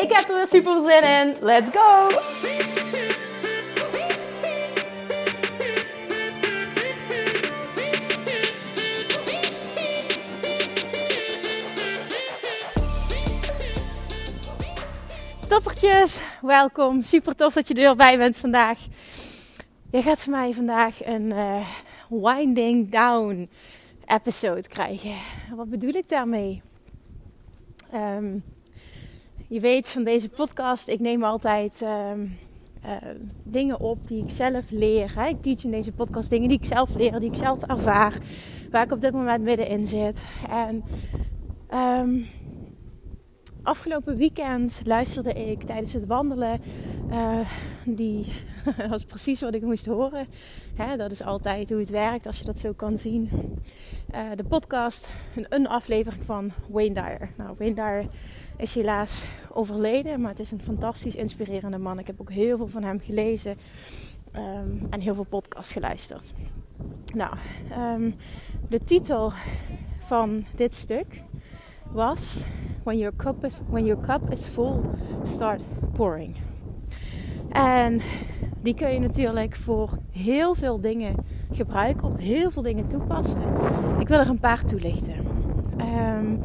Ik heb er weer super zin in. Let's go! Toppertjes, welkom. Super tof dat je er bij bent vandaag. Je gaat van mij vandaag een uh, winding down episode krijgen. Wat bedoel ik daarmee? Um, je weet van deze podcast, ik neem altijd um, uh, dingen op die ik zelf leer. Hè? Ik teach in deze podcast dingen die ik zelf leer, die ik zelf ervaar, waar ik op dit moment middenin zit. En um, afgelopen weekend luisterde ik tijdens het wandelen. Uh, die was precies wat ik moest horen. Hè, dat is altijd hoe het werkt als je dat zo kan zien. Uh, de podcast, een, een, aflevering van Wayne Dyer. Nou, Wayne Dyer is helaas overleden, maar het is een fantastisch inspirerende man. Ik heb ook heel veel van hem gelezen um, en heel veel podcasts geluisterd. Nou, um, de titel van dit stuk was when your cup is, when your cup is full, start pouring. En die kun je natuurlijk voor heel veel dingen gebruiken, op heel veel dingen toepassen. Ik wil er een paar toelichten. Um,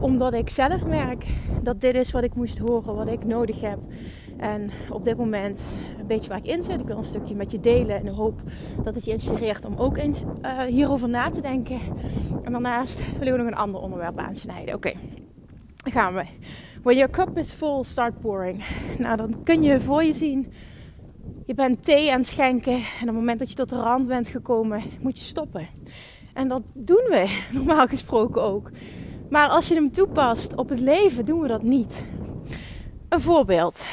omdat ik zelf merk dat dit is wat ik moest horen, wat ik nodig heb. En op dit moment een beetje waar ik in zit. Ik wil een stukje met je delen in de hoop dat het je inspireert om ook eens uh, hierover na te denken. En daarnaast willen we nog een ander onderwerp aansnijden. Oké, gaan we. When your cup is full, start pouring. Nou, dan kun je voor je zien. Je bent thee aan het schenken. En op het moment dat je tot de rand bent gekomen, moet je stoppen. En dat doen we normaal gesproken ook. Maar als je hem toepast op het leven, doen we dat niet. Een voorbeeld.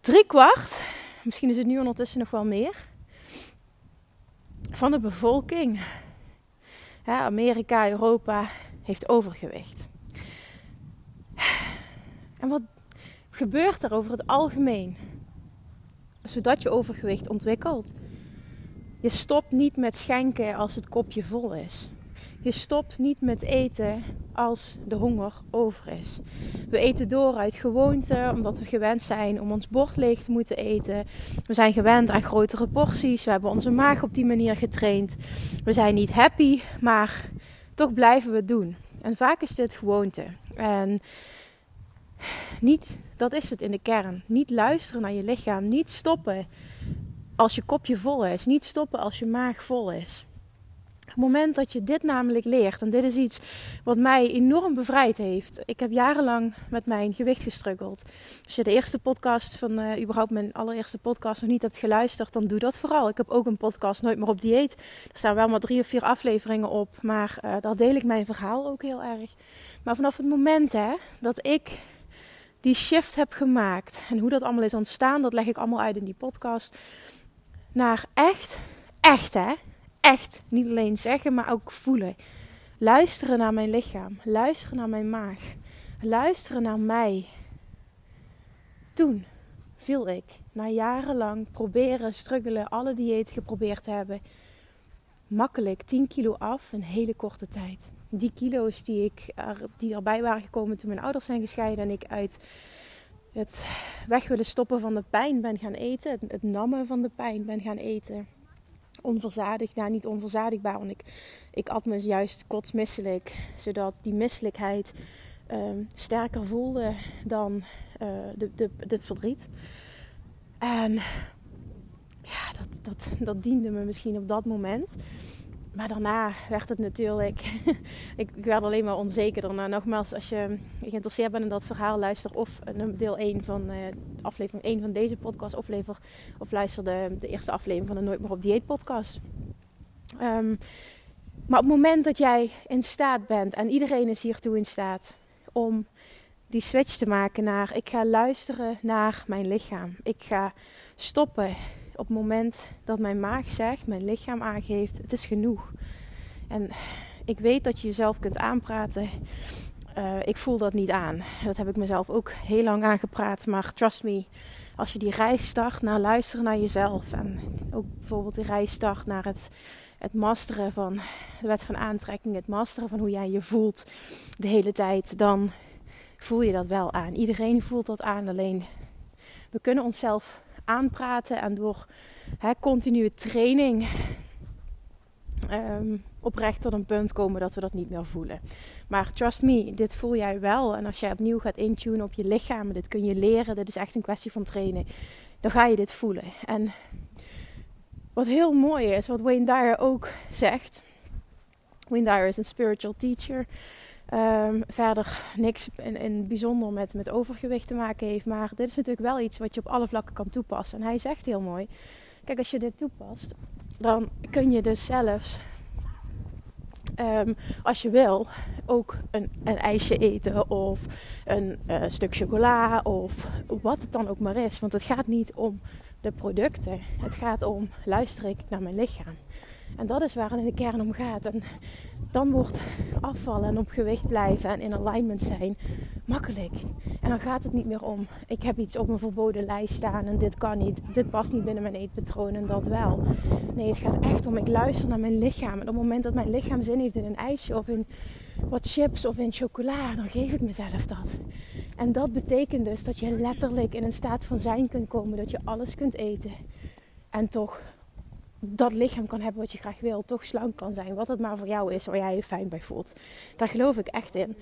Drie kwart, misschien is het nu ondertussen nog wel meer, van de bevolking, Amerika, Europa, heeft overgewicht. En wat gebeurt er over het algemeen? Zodat je overgewicht ontwikkelt. Je stopt niet met schenken als het kopje vol is. Je stopt niet met eten als de honger over is. We eten door uit gewoonte, omdat we gewend zijn om ons bord leeg te moeten eten. We zijn gewend aan grotere porties. We hebben onze maag op die manier getraind. We zijn niet happy, maar toch blijven we het doen. En vaak is dit gewoonte. En niet, dat is het in de kern. Niet luisteren naar je lichaam. Niet stoppen als je kopje vol is. Niet stoppen als je maag vol is. Het moment dat je dit namelijk leert, en dit is iets wat mij enorm bevrijd heeft. Ik heb jarenlang met mijn gewicht gestruggeld. Als je de eerste podcast van, uh, überhaupt mijn allereerste podcast nog niet hebt geluisterd, dan doe dat vooral. Ik heb ook een podcast Nooit meer op dieet. Er staan wel maar drie of vier afleveringen op, maar uh, daar deel ik mijn verhaal ook heel erg. Maar vanaf het moment hè, dat ik die shift heb gemaakt en hoe dat allemaal is ontstaan, dat leg ik allemaal uit in die podcast. Naar echt, echt hè echt niet alleen zeggen, maar ook voelen. Luisteren naar mijn lichaam, luisteren naar mijn maag, luisteren naar mij. Toen viel ik, na jarenlang proberen, struggelen, alle dieet geprobeerd te hebben, makkelijk 10 kilo af in hele korte tijd. Die kilo's die, ik die erbij waren gekomen toen mijn ouders zijn gescheiden en ik uit het weg willen stoppen van de pijn ben gaan eten, het, het nammen van de pijn ben gaan eten onverzadigd. Nou, niet onverzadigbaar, want ik, ik at me juist kotsmisselijk. Zodat die misselijkheid um, sterker voelde dan uh, de, de, het verdriet. En ja, dat, dat, dat diende me misschien op dat moment. Maar daarna werd het natuurlijk. ik, ik, werd alleen maar onzekerder. Nou, nogmaals, als je geïnteresseerd bent in dat verhaal, luister of deel 1 van uh, aflevering 1 van deze podcast, of, lever, of luister de, de eerste aflevering van de Nooit meer op dieet podcast. Um, maar op het moment dat jij in staat bent, en iedereen is hiertoe in staat, om die switch te maken naar ik ga luisteren naar mijn lichaam. Ik ga stoppen op het moment dat mijn maag zegt, mijn lichaam aangeeft, het is genoeg. En ik weet dat je jezelf kunt aanpraten. Uh, ik voel dat niet aan. Dat heb ik mezelf ook heel lang aangepraat. Maar trust me, als je die reis start naar luisteren naar jezelf. En ook bijvoorbeeld die reis start naar het, het masteren van de wet van aantrekking. Het masteren van hoe jij je voelt de hele tijd. Dan voel je dat wel aan. Iedereen voelt dat aan. Alleen we kunnen onszelf aanpraten. En door hè, continue training um, oprecht tot een punt komen dat we dat niet meer voelen. Maar trust me, dit voel jij wel. En als jij opnieuw gaat intunen op je lichaam, dit kun je leren, dit is echt een kwestie van trainen, dan ga je dit voelen. En wat heel mooi is, wat Wayne Dyer ook zegt. Wayne Dyer is een spiritual teacher. Um, verder niks in, in bijzonder met, met overgewicht te maken heeft. Maar dit is natuurlijk wel iets wat je op alle vlakken kan toepassen. En hij zegt heel mooi: Kijk, als je dit toepast, dan kun je dus zelfs, um, als je wil, ook een, een ijsje eten of een uh, stuk chocola of wat het dan ook maar is. Want het gaat niet om de producten, het gaat om luister ik naar mijn lichaam. En dat is waar het in de kern om gaat. En dan wordt afvallen en op gewicht blijven en in alignment zijn makkelijk. En dan gaat het niet meer om, ik heb iets op mijn verboden lijst staan en dit kan niet, dit past niet binnen mijn eetpatroon en dat wel. Nee, het gaat echt om, ik luister naar mijn lichaam. En op het moment dat mijn lichaam zin heeft in een ijsje of in wat chips of in chocola, dan geef ik mezelf dat. En dat betekent dus dat je letterlijk in een staat van zijn kunt komen, dat je alles kunt eten. En toch dat lichaam kan hebben wat je graag wil. Toch slank kan zijn. Wat het maar voor jou is, waar jij je fijn bij voelt. Daar geloof ik echt in.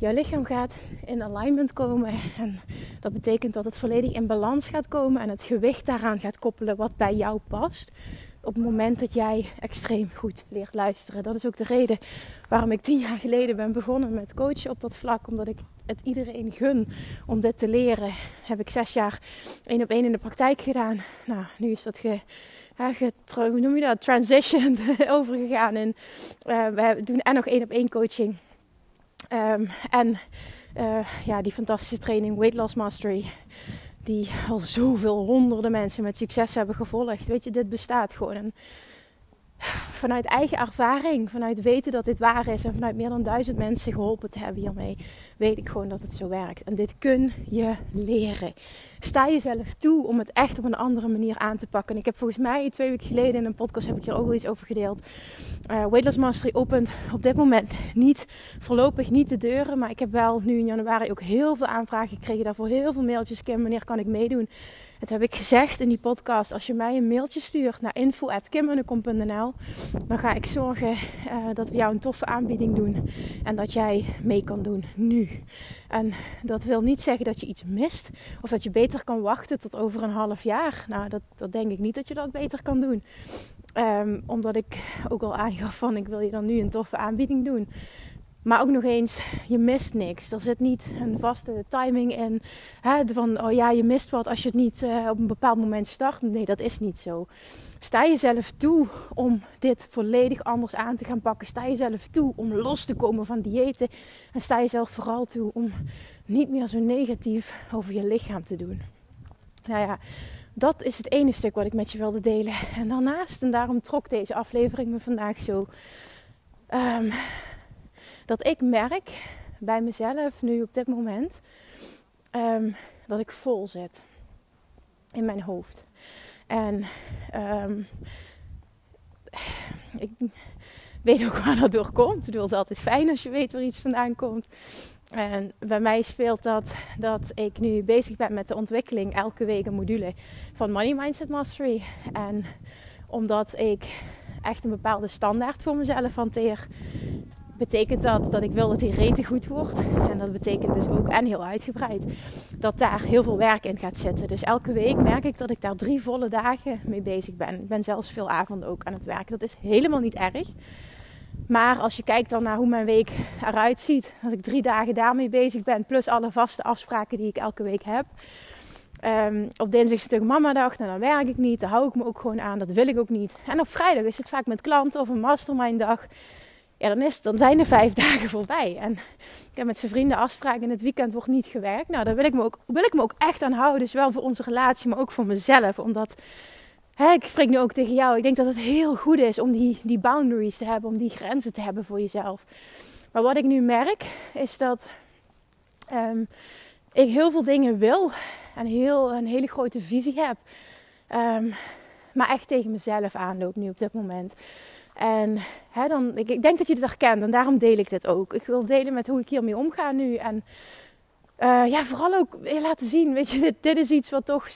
Jouw lichaam gaat in alignment komen. En dat betekent dat het volledig in balans gaat komen. En het gewicht daaraan gaat koppelen wat bij jou past. Op het moment dat jij extreem goed leert luisteren. Dat is ook de reden waarom ik tien jaar geleden ben begonnen met coachen op dat vlak. Omdat ik het iedereen gun om dit te leren. Heb ik zes jaar één op één in de praktijk gedaan. Nou, nu is dat ge hoe noem je dat, transition overgegaan. En uh, we doen en nog één op één coaching. Um, en uh, ja, die fantastische training Weight Loss Mastery. Die al zoveel honderden mensen met succes hebben gevolgd. Weet je, dit bestaat gewoon. En vanuit eigen ervaring, vanuit weten dat dit waar is en vanuit meer dan duizend mensen geholpen te hebben hiermee, weet ik gewoon dat het zo werkt. En dit kun je leren. Sta jezelf toe om het echt op een andere manier aan te pakken. En ik heb volgens mij twee weken geleden in een podcast heb ik hier ook wel iets over gedeeld. Uh, Weightless Mastery opent op dit moment niet, voorlopig niet de deuren, maar ik heb wel nu in januari ook heel veel aanvragen gekregen daarvoor, heel veel mailtjes. Kim, wanneer kan ik meedoen? Het heb ik gezegd in die podcast. Als je mij een mailtje stuurt naar info.kimmunnekom.nl dan ga ik zorgen uh, dat we jou een toffe aanbieding doen. En dat jij mee kan doen nu. En dat wil niet zeggen dat je iets mist. Of dat je beter kan wachten tot over een half jaar. Nou, dat, dat denk ik niet dat je dat beter kan doen. Um, omdat ik ook al aangaf van ik wil je dan nu een toffe aanbieding doen. Maar ook nog eens, je mist niks. Er zit niet een vaste timing in. Hè, van, oh ja, je mist wat als je het niet uh, op een bepaald moment start. Nee, dat is niet zo. Sta jezelf toe om dit volledig anders aan te gaan pakken. Sta jezelf toe om los te komen van diëten. En sta jezelf vooral toe om niet meer zo negatief over je lichaam te doen. Nou ja, dat is het ene stuk wat ik met je wilde delen. En daarnaast, en daarom trok deze aflevering me vandaag zo... Um, dat ik merk bij mezelf nu op dit moment um, dat ik vol zit in mijn hoofd. En um, ik weet ook waar dat door komt. Ik bedoel, het is altijd fijn als je weet waar iets vandaan komt. En bij mij speelt dat dat ik nu bezig ben met de ontwikkeling elke week een module van Money Mindset Mastery. En omdat ik echt een bepaalde standaard voor mezelf hanteer, betekent dat dat ik wil dat die rete goed wordt. En dat betekent dus ook, en heel uitgebreid, dat daar heel veel werk in gaat zitten. Dus elke week merk ik dat ik daar drie volle dagen mee bezig ben. Ik ben zelfs veel avonden ook aan het werken. Dat is helemaal niet erg. Maar als je kijkt dan naar hoe mijn week eruit ziet, als ik drie dagen daarmee bezig ben, plus alle vaste afspraken die ik elke week heb. Um, op dinsdag is het stuk mama dag, nou, dan werk ik niet, daar hou ik me ook gewoon aan, dat wil ik ook niet. En op vrijdag is het vaak met klanten of een mastermind dag ja, dan, zijn de vijf dagen voorbij. En ik heb met zijn vrienden afspraken en het weekend wordt niet gewerkt. Nou, daar wil ik me ook, wil ik me ook echt aan houden. Zowel voor onze relatie, maar ook voor mezelf. Omdat, hè, ik spreek nu ook tegen jou. Ik denk dat het heel goed is om die, die boundaries te hebben. Om die grenzen te hebben voor jezelf. Maar wat ik nu merk, is dat um, ik heel veel dingen wil. En heel, een hele grote visie heb. Um, maar echt tegen mezelf aanloop nu op dit moment. En hè, dan, ik, ik, denk dat je het herkent en daarom deel ik dit ook. Ik wil delen met hoe ik hiermee omga nu. En uh, ja, vooral ook laten zien, weet je, dit, dit is iets wat toch,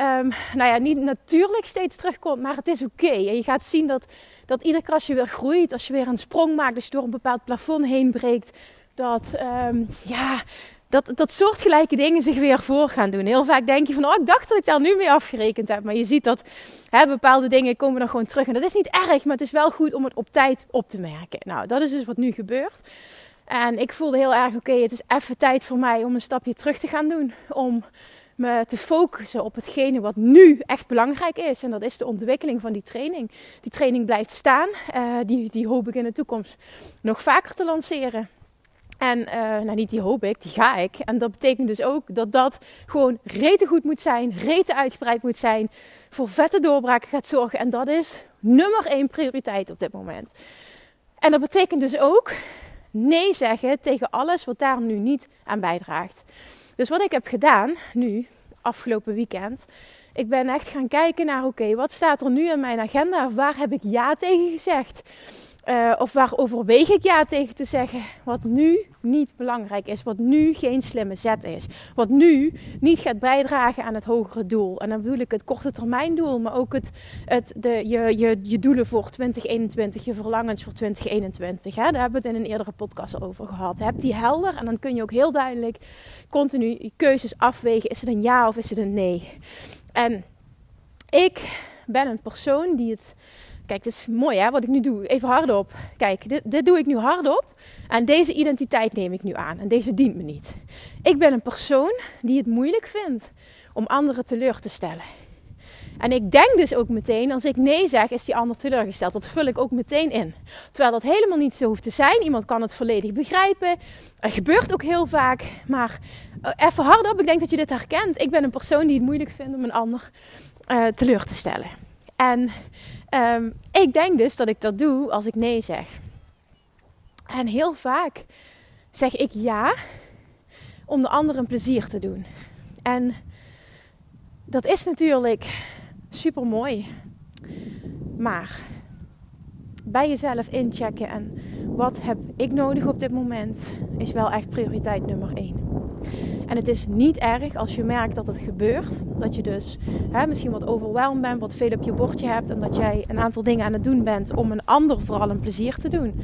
um, nou ja, niet natuurlijk steeds terugkomt, maar het is oké. En je gaat zien dat, dat iedere keer als je weer groeit, als je weer een sprong maakt, als je door een bepaald plafond heen breekt, dat, um, ja, dat, dat soortgelijke dingen zich weer voor gaan doen. Heel vaak denk je van, oh, ik dacht dat ik daar nu mee afgerekend heb. Maar je ziet dat hè, bepaalde dingen komen dan gewoon terug. En dat is niet erg, maar het is wel goed om het op tijd op te merken. Nou, dat is dus wat nu gebeurt. En ik voelde heel erg, oké, het is even tijd voor mij om een stapje terug te gaan doen. Om me te focussen op hetgene wat nu echt belangrijk is. En dat is de ontwikkeling van die training. Die training blijft staan. Uh, die, die hoop ik in de toekomst nog vaker te lanceren. En uh, nou, niet die hoop ik, die ga ik. En dat betekent dus ook dat dat gewoon rete goed moet zijn, rete uitgebreid moet zijn, voor vette doorbraken gaat zorgen. En dat is nummer één prioriteit op dit moment. En dat betekent dus ook nee zeggen tegen alles wat daar nu niet aan bijdraagt. Dus wat ik heb gedaan nu, afgelopen weekend, ik ben echt gaan kijken naar oké, wat staat er nu in mijn agenda? Waar heb ik ja tegen gezegd? Uh, of waar overweeg ik ja tegen te zeggen, wat nu niet belangrijk is, wat nu geen slimme zet is, wat nu niet gaat bijdragen aan het hogere doel. En dan bedoel ik het korte termijn doel, maar ook het, het, de, je, je, je doelen voor 2021, je verlangens voor 2021. Hè? Daar hebben we het in een eerdere podcast over gehad. Heb die helder en dan kun je ook heel duidelijk continu keuzes afwegen. Is het een ja of is het een nee? En ik ben een persoon die het Kijk, het is mooi hè, wat ik nu doe. Even hardop. Kijk, dit, dit doe ik nu hardop. En deze identiteit neem ik nu aan. En deze dient me niet. Ik ben een persoon die het moeilijk vindt om anderen teleur te stellen. En ik denk dus ook meteen, als ik nee zeg, is die ander teleurgesteld. Dat vul ik ook meteen in. Terwijl dat helemaal niet zo hoeft te zijn. Iemand kan het volledig begrijpen. Er gebeurt ook heel vaak. Maar uh, even hardop, ik denk dat je dit herkent. Ik ben een persoon die het moeilijk vindt om een ander uh, teleur te stellen. En um, ik denk dus dat ik dat doe als ik nee zeg. En heel vaak zeg ik ja om de ander een plezier te doen. En dat is natuurlijk super mooi. Maar bij jezelf inchecken en wat heb ik nodig op dit moment is wel echt prioriteit nummer één. En het is niet erg als je merkt dat het gebeurt. Dat je dus hè, misschien wat overweldigd bent, wat veel op je bordje hebt. En dat jij een aantal dingen aan het doen bent om een ander vooral een plezier te doen.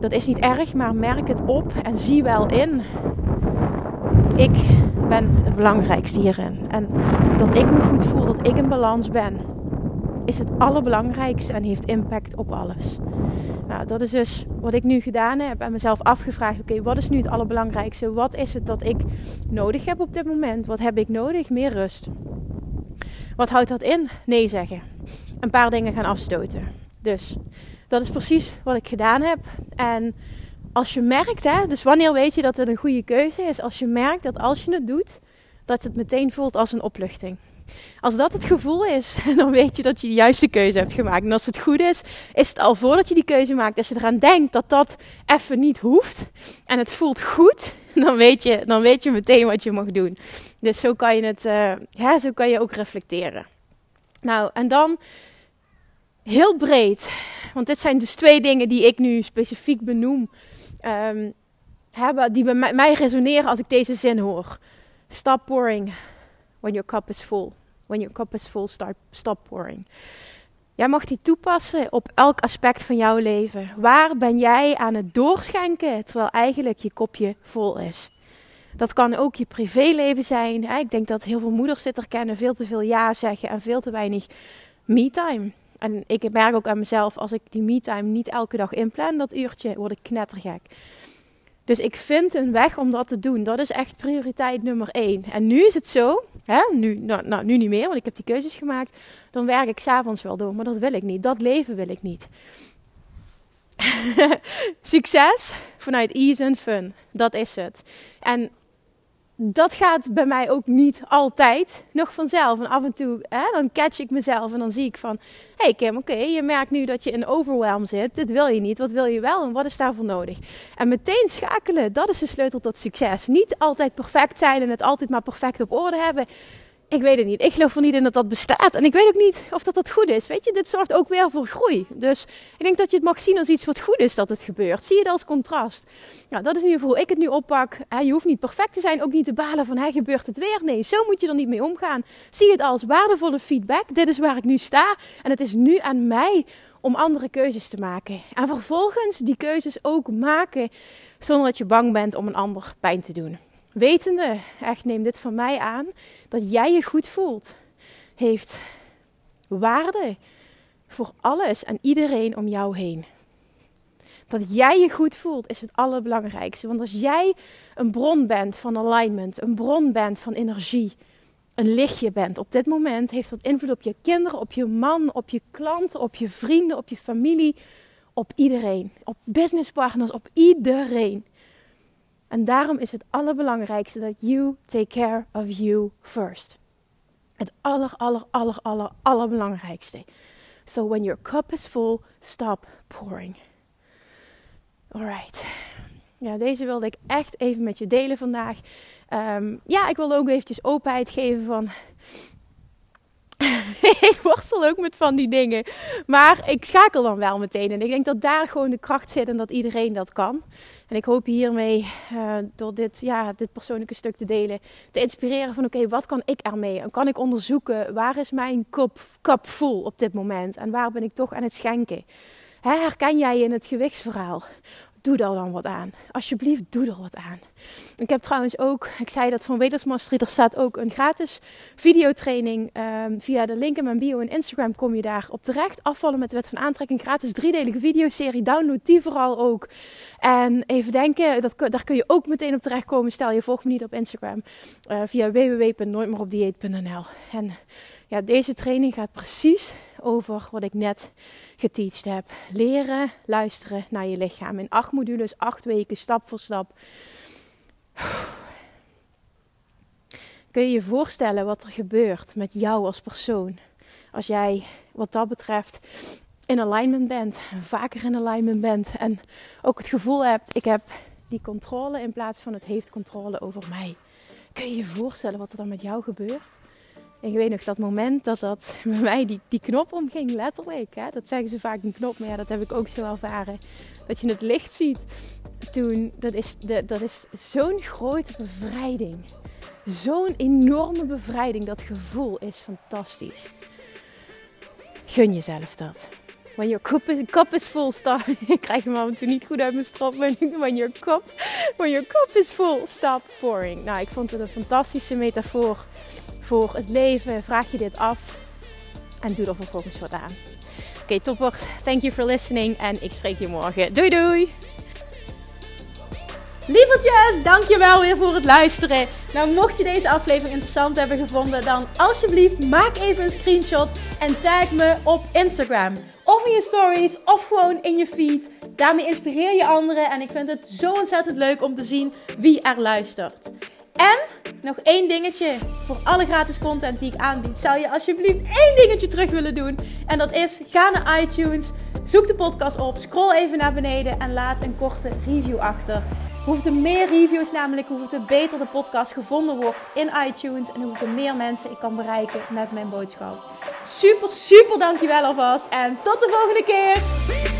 Dat is niet erg, maar merk het op en zie wel in. Ik ben het belangrijkste hierin. En dat ik me goed voel, dat ik in balans ben is het allerbelangrijkste en heeft impact op alles. Nou, dat is dus wat ik nu gedaan heb en mezelf afgevraagd: oké, wat is nu het allerbelangrijkste? Wat is het dat ik nodig heb op dit moment? Wat heb ik nodig? Meer rust. Wat houdt dat in? Nee zeggen. Een paar dingen gaan afstoten. Dus dat is precies wat ik gedaan heb. En als je merkt, hè, dus wanneer weet je dat het een goede keuze is? Als je merkt dat als je het doet, dat het meteen voelt als een opluchting. Als dat het gevoel is, dan weet je dat je de juiste keuze hebt gemaakt. En als het goed is, is het al voordat je die keuze maakt, als je eraan denkt dat dat even niet hoeft en het voelt goed, dan weet je, dan weet je meteen wat je mag doen. Dus zo kan je het, ja, zo kan je ook reflecteren. Nou, en dan heel breed, want dit zijn dus twee dingen die ik nu specifiek benoem, hebben, die bij mij resoneren als ik deze zin hoor. Stop pouring when your cup is full. When your cup is full, start, stop pouring. Jij mag die toepassen op elk aspect van jouw leven. Waar ben jij aan het doorschenken terwijl eigenlijk je kopje vol is? Dat kan ook je privéleven zijn. Ik denk dat heel veel moeders dit herkennen. Veel te veel ja zeggen en veel te weinig me-time. En ik merk ook aan mezelf, als ik die me-time niet elke dag inplan, dat uurtje, word ik knettergek. Dus ik vind een weg om dat te doen. Dat is echt prioriteit nummer één. En nu is het zo, hè, nu, nou, nou, nu niet meer, want ik heb die keuzes gemaakt. Dan werk ik s'avonds wel door, maar dat wil ik niet. Dat leven wil ik niet. succes vanuit ease en fun. Dat is het. En dat gaat bij mij ook niet altijd nog vanzelf. En af en toe hè, dan catch ik mezelf en dan zie ik van... Hé hey Kim, oké, je merkt nu dat je in overwhelm zit. Dit wil je niet. Wat wil je wel en wat is daarvoor nodig? En meteen schakelen, dat is de sleutel tot succes. Niet altijd perfect zijn en het altijd maar perfect op orde hebben. Ik weet het niet. Ik geloof er niet in dat dat bestaat. En ik weet ook niet of dat, dat goed is. Weet je, dit zorgt ook weer voor groei. Dus ik denk dat je het mag zien als iets wat goed is dat het gebeurt. Zie je het als contrast. Ja, dat is in ieder geval hoe ik het nu oppak. Je hoeft niet perfect te zijn, ook niet te balen van, hij gebeurt het weer. Nee, zo moet je er niet mee omgaan. Zie het als waardevolle feedback. Dit is waar ik nu sta. En het is nu aan mij om andere keuzes te maken. En vervolgens die keuzes ook maken zonder dat je bang bent om een ander pijn te doen. Wetende, echt neem dit van mij aan, dat jij je goed voelt, heeft waarde voor alles en iedereen om jou heen. Dat jij je goed voelt is het allerbelangrijkste. Want als jij een bron bent van alignment, een bron bent van energie, een lichtje bent op dit moment, heeft dat invloed op je kinderen, op je man, op je klanten, op je vrienden, op je familie, op iedereen. Op businesspartners, op iedereen. En daarom is het allerbelangrijkste dat you take care of you first. Het aller, aller, aller, aller, allerbelangrijkste. So when your cup is full, stop pouring. Alright. Ja, deze wilde ik echt even met je delen vandaag. Um, ja, ik wilde ook eventjes openheid geven van ik worstel ook met van die dingen. Maar ik schakel dan wel meteen. En ik denk dat daar gewoon de kracht zit en dat iedereen dat kan. En ik hoop hiermee, uh, door dit, ja, dit persoonlijke stuk te delen, te inspireren van oké, wat kan ik ermee? En kan ik onderzoeken, waar is mijn kop, kop vol op dit moment? En waar ben ik toch aan het schenken? herken jij je in het gewichtsverhaal? Doe daar dan wat aan. Alsjeblieft, doe er wat aan. Ik heb trouwens ook, ik zei dat van Wedersmastery, er staat ook een gratis videotraining. Um, via de link in mijn bio en Instagram kom je daar op terecht. Afvallen met de wet van aantrekking, gratis driedelige videoserie. Download die vooral ook. En even denken, dat, daar kun je ook meteen op terechtkomen. Stel je volgt me niet op Instagram. Uh, via www.nooitmeeropdieet.nl En ja, deze training gaat precies over wat ik net geteacht heb. Leren luisteren naar je lichaam. In acht modules, acht weken, stap voor stap. Kun je je voorstellen wat er gebeurt met jou als persoon? Als jij wat dat betreft in alignment bent, vaker in alignment bent en ook het gevoel hebt: ik heb die controle in plaats van het heeft controle over mij. Kun je je voorstellen wat er dan met jou gebeurt? Ik weet nog dat moment dat dat bij mij die, die knop omging, letterlijk. Hè? Dat zeggen ze vaak een knop, maar ja, dat heb ik ook zo ervaren. Dat je het licht ziet. Toen, dat is, de, dat is zo'n grote bevrijding. Zo'n enorme bevrijding. Dat gevoel is fantastisch. Gun jezelf dat. When your cup is, is full, stop. ik krijg hem af en toe niet goed uit mijn strop. When your cup, when your cup is full, stop pouring. Nou, ik vond het een fantastische metafoor voor het leven. Vraag je dit af en doe er vervolgens wat aan. Oké, okay, toppers. Thank you for listening en ik spreek je morgen. Doei doei! Lievertjes, dankjewel weer voor het luisteren. Nou, mocht je deze aflevering interessant hebben gevonden, dan alsjeblieft maak even een screenshot en tag me op Instagram. Of in je stories, of gewoon in je feed. Daarmee inspireer je anderen en ik vind het zo ontzettend leuk om te zien wie er luistert. En nog één dingetje voor alle gratis content die ik aanbied. Zou je alsjeblieft één dingetje terug willen doen? En dat is: ga naar iTunes, zoek de podcast op, scroll even naar beneden en laat een korte review achter. Hoeveel meer reviews namelijk, hoeveel beter de podcast gevonden wordt in iTunes en hoeveel meer mensen ik kan bereiken met mijn boodschap. Super, super dankjewel alvast en tot de volgende keer!